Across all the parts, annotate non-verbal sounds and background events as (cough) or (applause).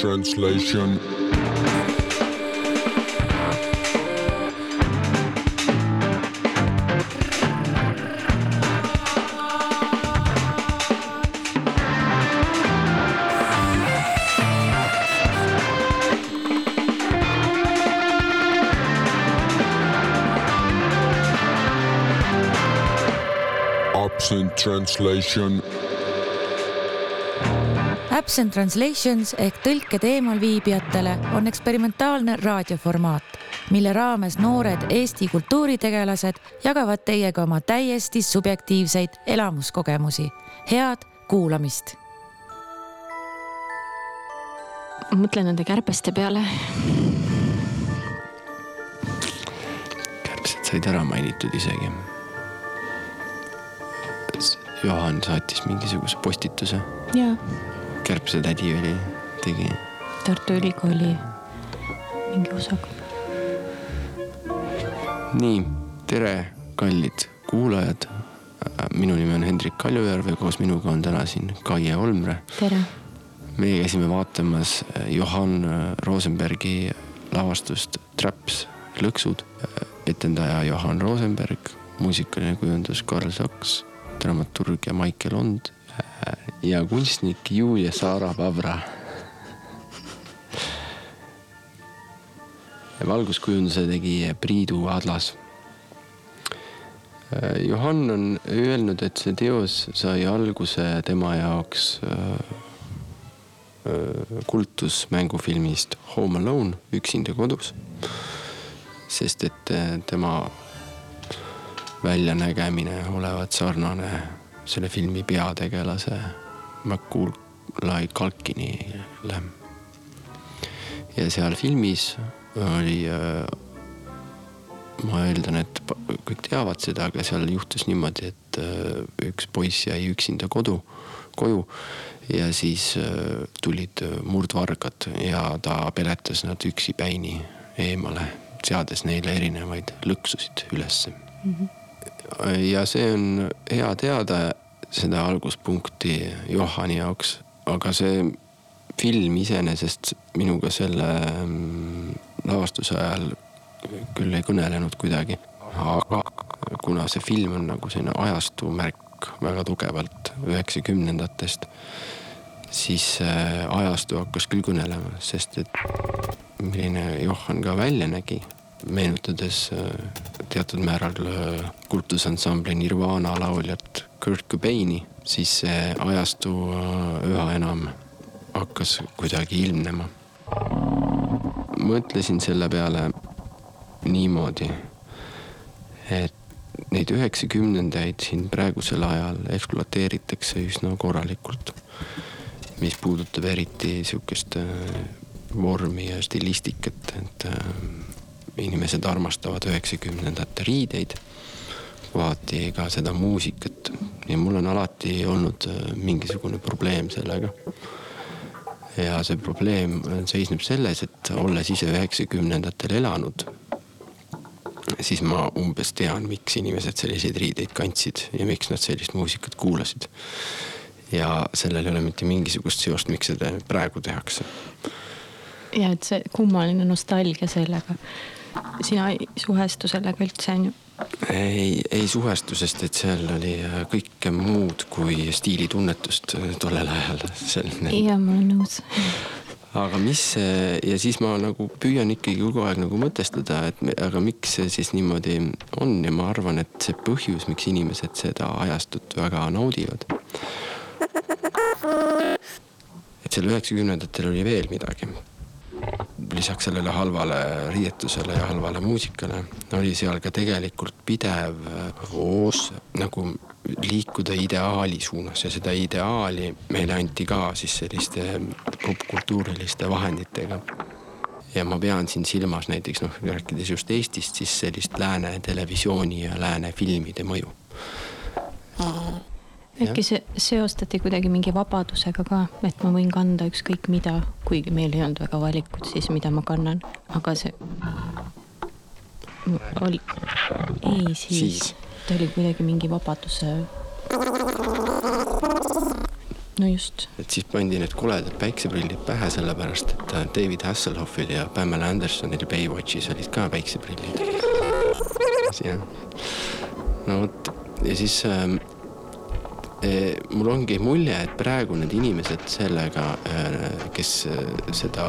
translation. Absent translation. Absent Translations ehk tõlked eemalviibijatele on eksperimentaalne raadioformaat, mille raames noored Eesti kultuuritegelased jagavad teiega oma täiesti subjektiivseid elamuskogemusi. head kuulamist. mõtlen nende kärbeste peale. kärbsed said ära mainitud isegi. Johan saatis mingisuguse postituse, jaa, kärbse tädi oli, tegi. Tartu Ülikooli mingi osakond. nii, tere, kallid kuulajad. minu nimi on Hendrik Kaljujärv ja koos minuga on täna siin Kaie Olmre. tere. meie käisime vaatamas Johan Rosenbergi lavastust Traps, lõksud. etendaja Johan Rosenberg, muusikaline kujundus Karl Saks, dramaturg ja Maicel Ond ja kunstnik Julia Saara Pavra. valguskujunduse tegi Priidu Adlas. Johan on öelnud, et see teos sai alguse tema jaoks äh, kultusmängufilmist Home Alone, üksinda kodus. sest et äh, tema väljanägemine olevat sarnane selle filmi peategelase Macaulay Culkinile. ja seal filmis oli, ma eeldan, et kõik teavad seda, aga seal juhtus niimoodi, et äh, üks poiss jäi üksinda kodu, koju ja siis äh, tulid murdvargad ja ta peletas nad üksipäini eemale, seades neile erinevaid lõksusid ülesse ja see on hea teada, seda alguspunkti Johani jaoks, aga see film iseenesest minuga selle mm, lavastuse ajal küll ei kõnelenud kuidagi. aga kuna see film on nagu selline ajastu märk väga tugevalt üheksakümnendatest, siis ajastu hakkas küll kõnelema, sest et milline Johan ka välja nägi meenutades äh, teatud määral äh, kultusansambli Nirvana lauljat Kurt Cobaini, siis see ajastu äh, üha enam hakkas kuidagi ilmnema. mõtlesin selle peale niimoodi, et neid üheksakümnendaid siin praegusel ajal ekspluateeritakse üsna korralikult. mis puudutab eriti sihukest vormi ja stilistikat, et inimesed armastavad üheksakümnendate riideid, kohati ka seda muusikat ja mul on alati olnud mingisugune probleem sellega. ja see probleem seisneb selles, et olles ise üheksakümnendatel elanud, siis ma umbes tean, miks inimesed selliseid riideid kandsid ja miks nad sellist muusikat kuulasid. ja sellel ei ole mitte mingisugust seost, miks seda praegu tehakse. ja et see kummaline nostalgia sellega sina ei suhestu sellega üldse on ju? Ei, ei suhestu, sest et seal oli kõike muud kui stiilitunnetust tollel ajal. ja ma olen nõus. aga mis see ja siis ma nagu püüan ikkagi kogu aeg nagu mõtestada, et me, aga miks see siis niimoodi on ja ma arvan, et see põhjus, miks inimesed seda ajastut väga naudivad. et seal üheksakümnendatel oli veel midagi lisaks sellele halvale riietusele ja halvale muusikale oli seal ka tegelikult pidev hoos nagu liikuda ideaali suunas ja seda ideaali meile anti ka siis selliste popkultuuriliste vahenditega. ja ma pean siin silmas näiteks noh, rääkides just Eestist, siis sellist lääne televisiooni ja lääne filmide mõju. Äkki see seostati kuidagi mingi vabadusega ka, et ma võin kanda ükskõik mida, kuigi meil ei olnud väga valikut siis, mida ma kannan, aga see oli, ei siis, siis., ta oli kuidagi mingi vabaduse. no just, et siis pandi need koledad päikseprillid pähe, sellepärast et äh, David Hasselhoffil ja Pamela Andersonil Baywatchis olid ka päikseprillid. (laughs) jah, no vot ja siis ähm, mul ongi mulje, et praegu need inimesed sellega, kes äh, seda,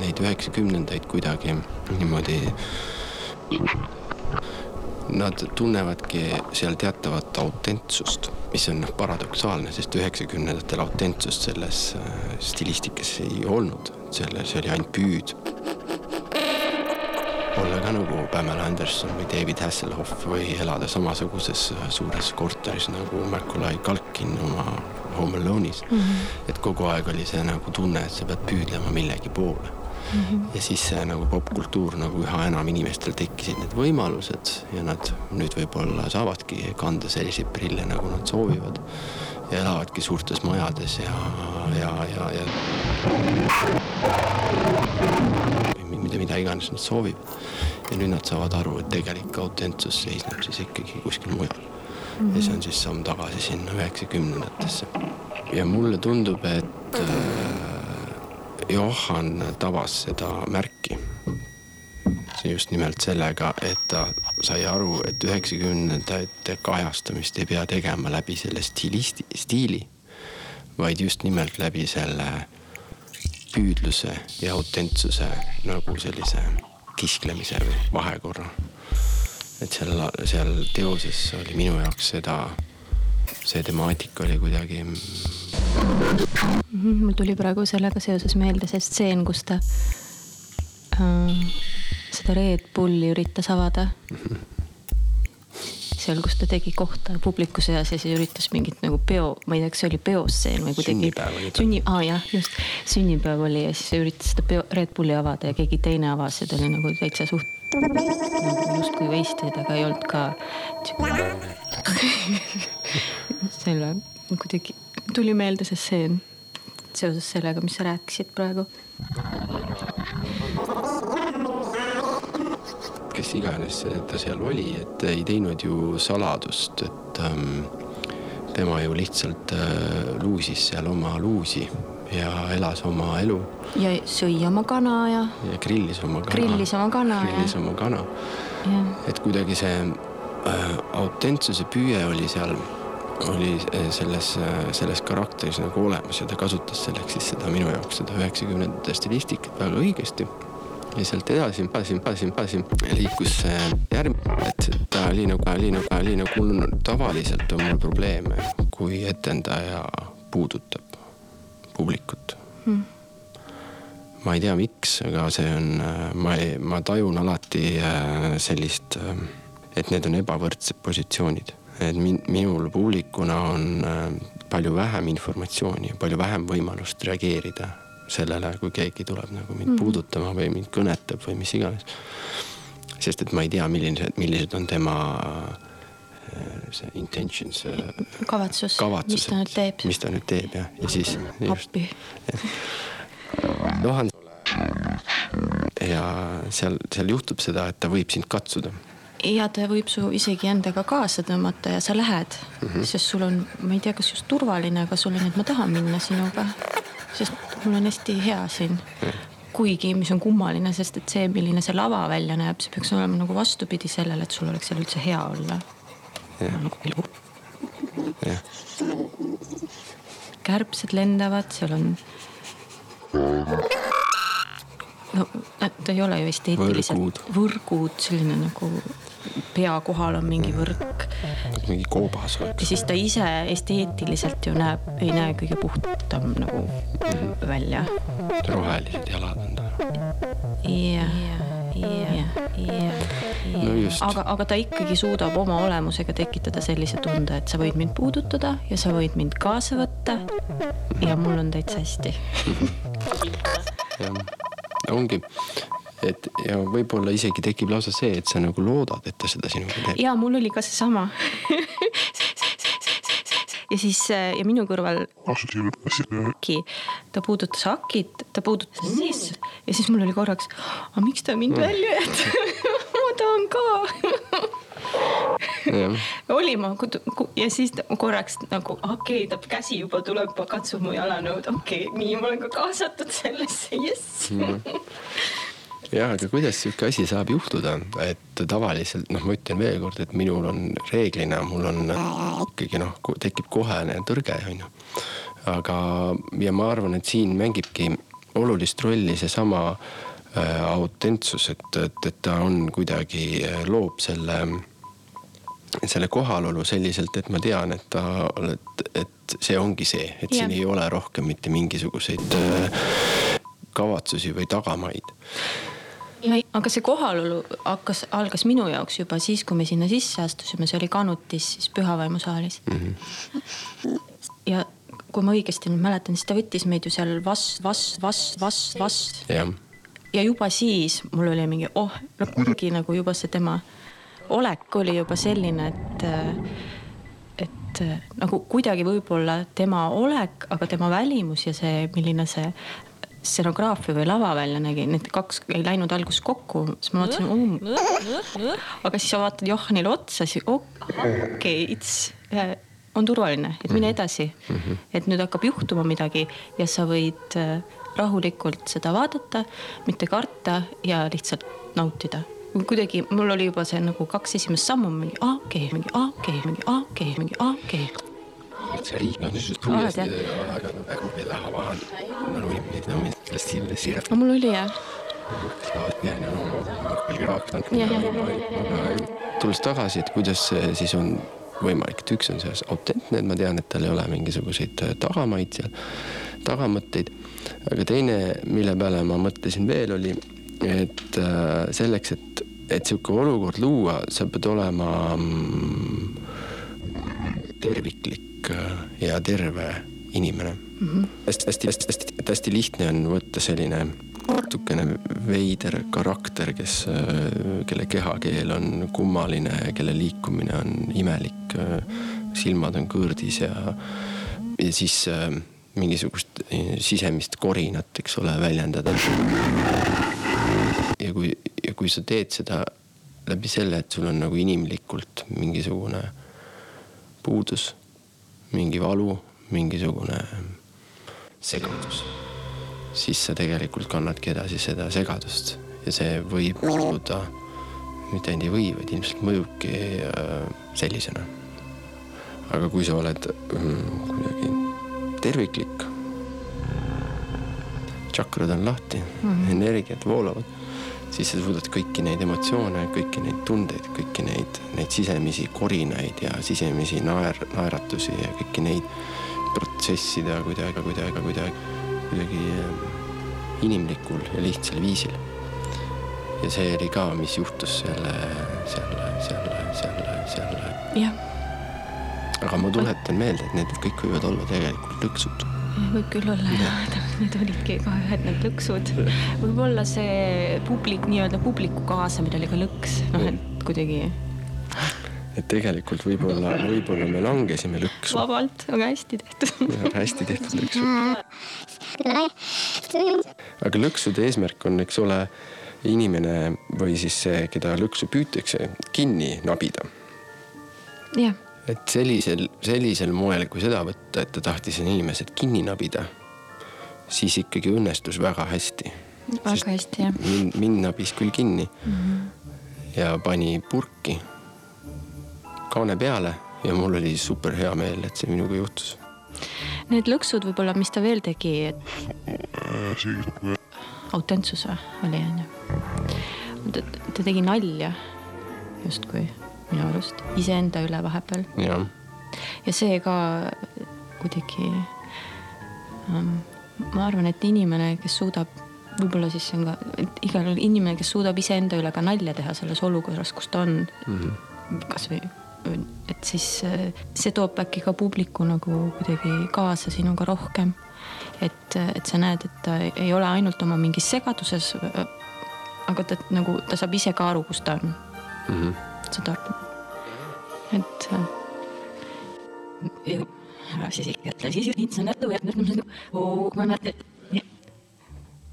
neid üheksakümnendaid kuidagi niimoodi Nad tunnevadki seal teatavat autentsust, mis on noh paradoksaalne, sest üheksakümnendatel autentsust selles stilistikas ei olnud, selle, see oli ainult püüd. Olla ka nagu Pamela Anderson või David Hasselhoff või elada samasuguses äh, suures korteris nagu Macaulay Culkin oma Home Alone'is mm. -hmm. et kogu aeg oli see nagu tunne, et sa pead püüdlema millegi poole mm. -hmm. ja siis see nagu popkultuur nagu üha enam inimestel tekkisid need võimalused ja nad nüüd võib-olla saavadki kanda selliseid prille, nagu nad soovivad ja elavadki suurtes majades ja, ja, ja, ja mida, iganes nad soovivad. ja nüüd nad saavad aru, et tegelik autentsus seisneb siis ikkagi kuskil mujal mm. -hmm. ja see on siis samm tagasi sinna üheksakümnendatesse. ja mulle tundub, et äh, Johan tabas seda märki. just nimelt sellega, et ta sai aru, et üheksakümnendate kajastamist ei pea tegema läbi selle stilisti, stiili, vaid just nimelt läbi selle püüdluse ja autentsuse nagu sellise kisklemise või vahekorra. et seal, seal teoses oli minu jaoks seda, see temaatika oli kuidagi mul tuli praegu sellega seoses meelde see stseen, kus ta äh, seda Red Bulli üritas avada. seal, kus ta tegi kohta publiku seas ja siis üritas mingit nagu peo, ma ei tea, kas see oli peostseen või kuidagi. Sünnipäev oli sünni, aa jah, just, sünnipäev oli ja siis üritas seda peo, Red Bulli avada ja keegi teine avas ja ta oli nagu täitsa suht nagu justkui wasted, aga ei olnud ka. (laughs) selle kuidagi tuli meelde see stseen seoses sellega, mis sa rääkisid praegu. Kes iganes ta seal oli, et ei teinud ju saladust, et ähm, tema ju lihtsalt äh, luusis seal oma luusi ja elas oma elu ja sõi oma kana ja, ja grillis oma kana. Grillis oma kana, grillis jah. oma kana, ja et kuidagi see äh, autentsuse püüe oli seal, oli äh, selles, selles karakteris nagu olemas ja ta kasutas selleks siis seda minu jaoks seda üheksakümnendate stilistikat väga õigesti ja sealt edasi, edasi, edasi, edasi liikus see järg, et ta oli nagu, oli nagu, oli nagu mul tavaliselt on mul probleeme, kui etendaja puudutab publikut. Hmm. ma ei tea, miks, aga see on, ma ei, ma tajun alati äh, sellist, et need on ebavõrdsed positsioonid, et min, minul publikuna on äh, palju vähem informatsiooni, palju vähem võimalust reageerida sellele, kui keegi tuleb nagu mind mm -hmm. puudutama või mind kõnetab või mis iganes. sest et ma ei tea, millised, millised on tema äh, see intentions, kavatsus, mis kavatsused, ta nüüd teeb, mis ta nüüd teeb jah, ja siis appi. Johan. ja seal, seal juhtub seda, et ta võib sind katsuda. ja ta võib su isegi endaga kaasa tõmmata ja sa lähed mm. -hmm. sest sul on, ma ei tea, kas just turvaline, aga sul on, et ma tahan minna sinuga, sest mul on hästi hea siin. kuigi, mis on kummaline, sest et see, milline see lava välja näeb, see peaks olema nagu vastupidi sellele, et sul oleks seal üldse hea olla. nagu jah, kärbsed lendavad, seal on. no ta ei ole ju esteetiliselt. võrgud, selline nagu pea kohal on mingi võrk mingi koobas ja oleks. siis ta ise esteetiliselt ju näeb, ei näe kõige puhtam nagu välja. rohelised jalad on tal. jah, jah, jah, No just. aga, aga ta ikkagi suudab oma olemusega tekitada sellise tunde, et sa võid mind puudutada ja sa võid mind kaasa võtta. ja mul on täitsa hästi. (laughs) jah, ongi, et ja võib-olla isegi tekib lausa see, et sa nagu loodad, et ta seda sinuga teeb. ja mul oli ka seesama. ja siis äh, ja minu kõrval ta puudutas Akit, ta puudutas siis ja siis mul oli korraks, aga miks ta mind välja jätab? (laughs) ma tahan ka. oli ma ja siis korraks nagu okei okay,, ta käsi juba tuleb, katsub mu jalanõud, okei okay,, nii ma olen ka kaasatud sellesse, jess (laughs) jah, aga kuidas sihuke asi saab juhtuda, et tavaliselt noh, ma ütlen veelkord, et minul on reeglina, mul on ikkagi noh, tekib kohene tõrge, onju. aga, ja ma arvan, et siin mängibki olulist rolli seesama äh, autentsus, et, et, et ta on kuidagi äh,, loob selle, selle kohalolu selliselt, et ma tean, et ta, et, et see ongi see, et ja. siin ei ole rohkem mitte mingisuguseid äh, kavatsusi või tagamaid aga see kohalolu hakkas, algas minu jaoks juba siis, kui me sinna sisse astusime, see oli Kanutis siis Pühavaimu saalis mm. -hmm. ja kui ma õigesti nüüd mäletan, siis ta võttis meid ju seal vastu, vastu, vastu, vastu, vastu. ja juba siis mul oli mingi, oh, kuidagi nagu juba see tema olek oli juba selline, et et nagu kuidagi võib-olla tema olek, aga tema välimus ja see, milline see stseenograafia või lava välja nägi, need kaks ei läinud alguses kokku, siis ma mõtlesin um.. aga siis sa vaatad Johanile otsa, siis okei okay,, it's uh, on turvaline, et mine mhm. edasi mm. -hmm. et nüüd hakkab juhtuma midagi ja sa võid uh, rahulikult seda vaadata, mitte karta ja lihtsalt nautida kuidagi mul oli juba see nagu kaks esimest sammu mingi aa okei okay,, mingi aa okei okay,, mingi aa okei okay,, mingi aa okei okay see riik on niisugust uuesti väga väga veel maha. mul oli sellest siiralt. mul oli jah. tulles tagasi, et kuidas see siis on võimalik, et üks on see autentne, et ma tean, et tal ei ole mingisuguseid äh, tagamaid seal, tagamõtteid. aga teine, mille peale ma mõtlesin veel, oli, et äh, selleks, et, et sihuke olukord luua, sa pead olema mm, terviklik tark ja terve inimene mm. -hmm. hästi, hästi, hästi, hästi, hästi lihtne on võtta selline natukene veider karakter, kes, kelle kehakeel on kummaline, kelle liikumine on imelik, silmad on kõõrdis ja, ja siis mingisugust sisemist korinat, eks ole, väljendada. ja kui, ja kui sa teed seda läbi selle, et sul on nagu inimlikult mingisugune puudus mingi valu, mingisugune segadus, siis sa tegelikult kannadki edasi seda segadust ja see võib mõjuda, mitte ainult ei või, vaid ilmselt mõjubki äh, sellisena. aga kui sa oled mm, kuidagi terviklik, tšakrad on lahti mm, -hmm. energiat voolavad siis sa suudad kõiki neid emotsioone, kõiki neid tundeid, kõiki neid, neid sisemisi korinaid ja sisemisi naer, naeratusi ja kõiki neid protsessida kuidagi, kuidagi, kuidagi, kuidagi äh, inimlikul ja lihtsal viisil. ja see oli ka, mis juhtus selle, selle, selle, selle, selle. jah. aga ma tuletan meelde, et need kõik võivad olla tegelikult lõksud võib küll olla jah, need olidki ka ühed need lõksud. võib-olla see publik, nii-öelda publiku kaasamine oli ka lõks, noh et kuidagi. et tegelikult võib-olla, võib-olla me langesime lõksu. vabalt, aga hästi tehtud. hästi tehtud lõksu. aga lõksude eesmärk on, eks ole, inimene või siis see, keda lõksu püütakse, kinni nabida. jah et sellisel, sellisel moel, kui seda võtta, et ta tahtis inimesed kinni nabida, siis ikkagi õnnestus väga hästi. väga hästi jah. mind, mind nabis küll kinni mm -hmm. ja pani purki kaane peale ja mul oli super hea meel, et see minuga juhtus. Need lõksud võib-olla, mis ta veel tegi, et autentsus oli onju. ta tegi nalja justkui minu arust, iseenda üle vahepeal. ja see ka kuidagi um,, ma arvan, et inimene, kes suudab, võib-olla siis see on ka, et igal juhul inimene, kes suudab iseenda üle ka nalja teha selles olukorras, kus ta on mm -hmm. kasvõi et siis see toob äkki ka publiku nagu kuidagi kaasa sinuga rohkem. et, et sa näed, et ta ei ole ainult oma mingis segaduses. aga ta nagu, ta saab ise ka aru, kus ta on mm. -hmm seda, et.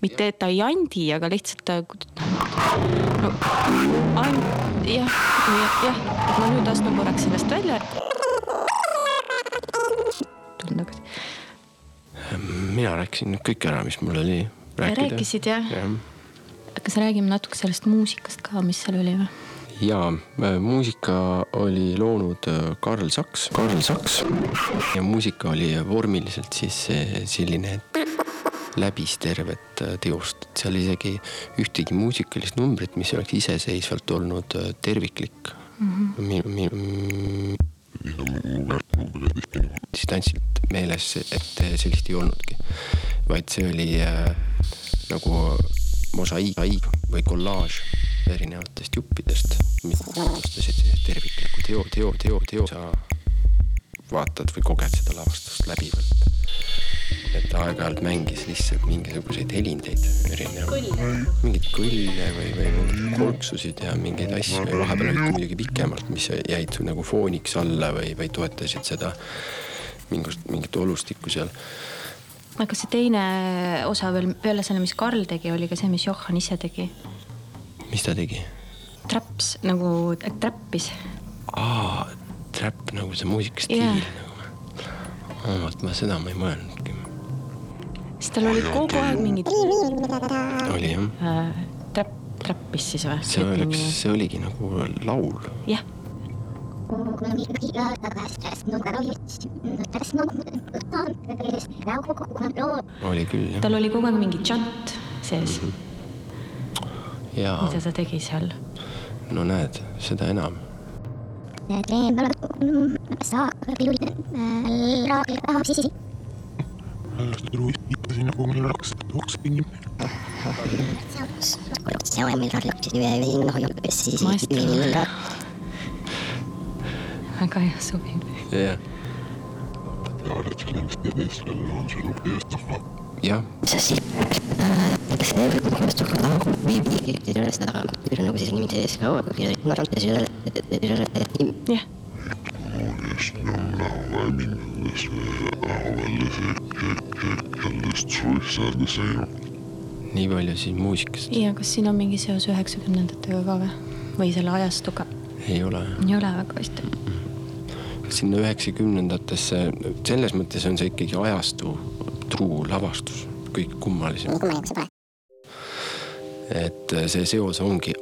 Mitte, et ta ei andi, aga lihtsalt ta no jah, jah, jah, et ma nüüd astun korraks sellest välja. tulen tagasi. mina rääkisin nüüd kõik ära, mis mul oli rääkida. rääkisid jah jah kas räägime natuke sellest muusikast ka, mis seal oli või? Ja muusika oli loonud äh, Karl Saks, Karl Saks. Ja muusika oli vormiliselt siis selline läbis tervet äh, teost, et seal isegi ühtegi muusikalist numbrit, mis oleks iseseisvalt olnud äh, terviklik. Mm. -hmm. distantsilt meeles, et sellist ei olnudki, vaid see oli äh, nagu mosaiik või kollaaž erinevatest juppidest, mis moodustasid tervikliku teo, teo, teo, teo. sa vaatad või koged seda lavastust läbivalt. et aeg-ajalt mängis lihtsalt mingisuguseid helindeid erinevaid, mingeid kõlle või, või mingeid kolksusid ja mingeid asju ja vahepeal olid muidugi pikemalt, mis jäid su nagu fooniks alla või, või toetasid seda mingit, mingit olustikku seal aga see teine osa veel peale selle, mis Karl tegi, oli ka see, mis Johan ise tegi. Mis ta tegi? Traps nagu trappis. aa, trap nagu see muusikastiil yeah. nagu. vot ma seda ma ei mõelnudki. siis tal olid kogu aeg mingid. oli jah äh,. Trap, trappis siis või? see oleks, see oligi nagu laul. jah yeah oli küll jah. tal oli kogu aeg mingi džant sees mm. -hmm. Ja. mida ta tegi seal? no näed, seda enam. sinna kuhugi raks, okspingi. see on meil tarvis ühe või noh, väga hea sobib. jah. teavad, et sellest ja teistele on see lugu eest rahva. jah. jah. nii palju siis muusikast. ja kas siin on mingi seos üheksakümnendatega ka või, või selle ajastuga? ei ole. ei ole väga vist sinna üheksakümnendatesse, selles mõttes on see ikkagi ajastu truu lavastus, kõik kummalisem. Et see seos ongi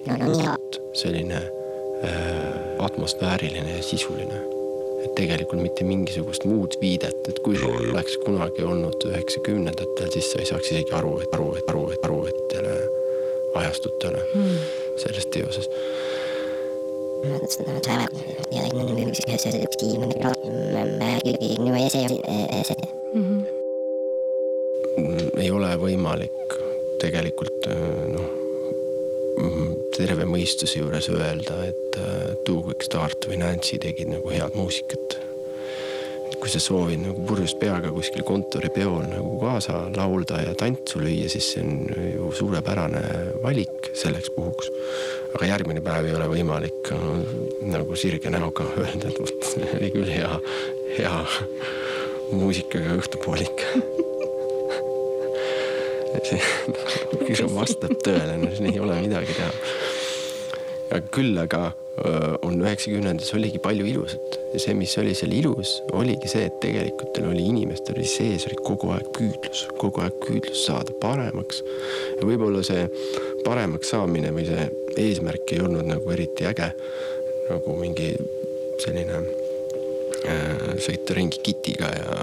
selline äh, atmosfääriline ja sisuline. et tegelikult mitte mingisugust muud viidet, et kui see oleks kunagi olnud üheksakümnendatel, siis sa ei saaks isegi aru, et aru, et aru, et aru, et ajastutele hmm. selles teoses ei ole võimalik tegelikult noh, terve mõistuse juures öelda, et Two Quick Start või Nancy tegid nagu head muusikat. kui sa soovid nagu purjus peaga kuskil kontoripeol nagu kaasa laulda ja tantsu lüüa, siis see on ju suurepärane valik selleks puhuks aga järgmine päev ei ole võimalik nagu sirge näoga (laughs) öelda, et vot see oli küll hea, hea muusikaga õhtupoolik (laughs) (laughs) see vastab tõele, no siis ei ole midagi teha. küll aga on üheksakümnendates oligi palju ilusat ja see, mis oli seal ilus, oligi see, et tegelikult teil oli inimestel oli sees oli kogu aeg püüdlus, kogu aeg püüdlus saada paremaks. ja võib-olla see paremaks saamine või see eesmärk ei olnud nagu eriti äge. nagu mingi selline sõita ringi kitiga ja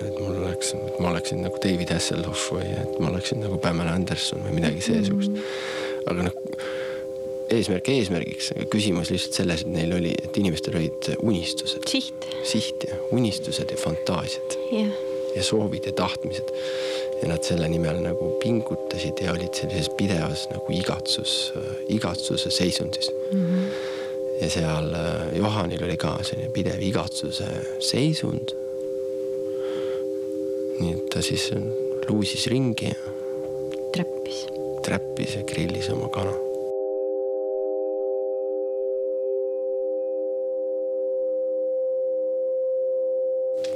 et mul oleks, et ma oleksin nagu David Hasselhoff või et ma oleksin nagu Pamela Anderson või midagi seesugust. aga noh, eesmärk eesmärgiks, aga küsimus lihtsalt selles, et neil oli, et inimestel olid unistused. siht. siht ja unistused ja fantaasiad yeah. ja soovid ja tahtmised ja nad selle nimel nagu pingutasid ja olid sellises pidevas nagu igatsus, igatsuse seisundis mm. -hmm. Ja seal äh, Johanil oli ka selline pidev igatsuse seisund. nii et ta siis luusis ringi ja. träppis. träppis ja grillis oma kana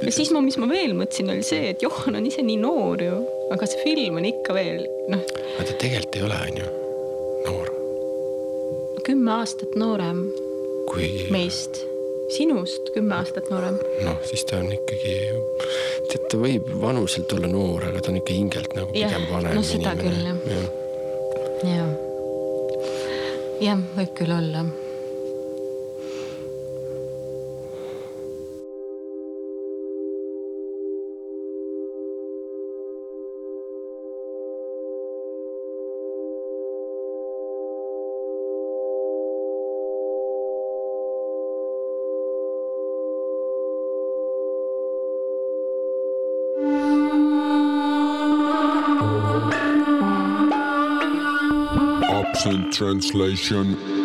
ja siis ma, mis ma veel mõtlesin, oli see, et Johan on ise nii noor ju, aga see film on ikka veel noh. aga ta tegelikult ei ole, on ju, noor. kümme aastat noorem kui meist, sinust kümme aastat noorem. noh, siis ta on ikkagi, tead, ta võib vanuselt olla noor, aga ta on ikka hingelt nagu pigem vanem no küll, jah. jah, jah, võib küll olla. Translation.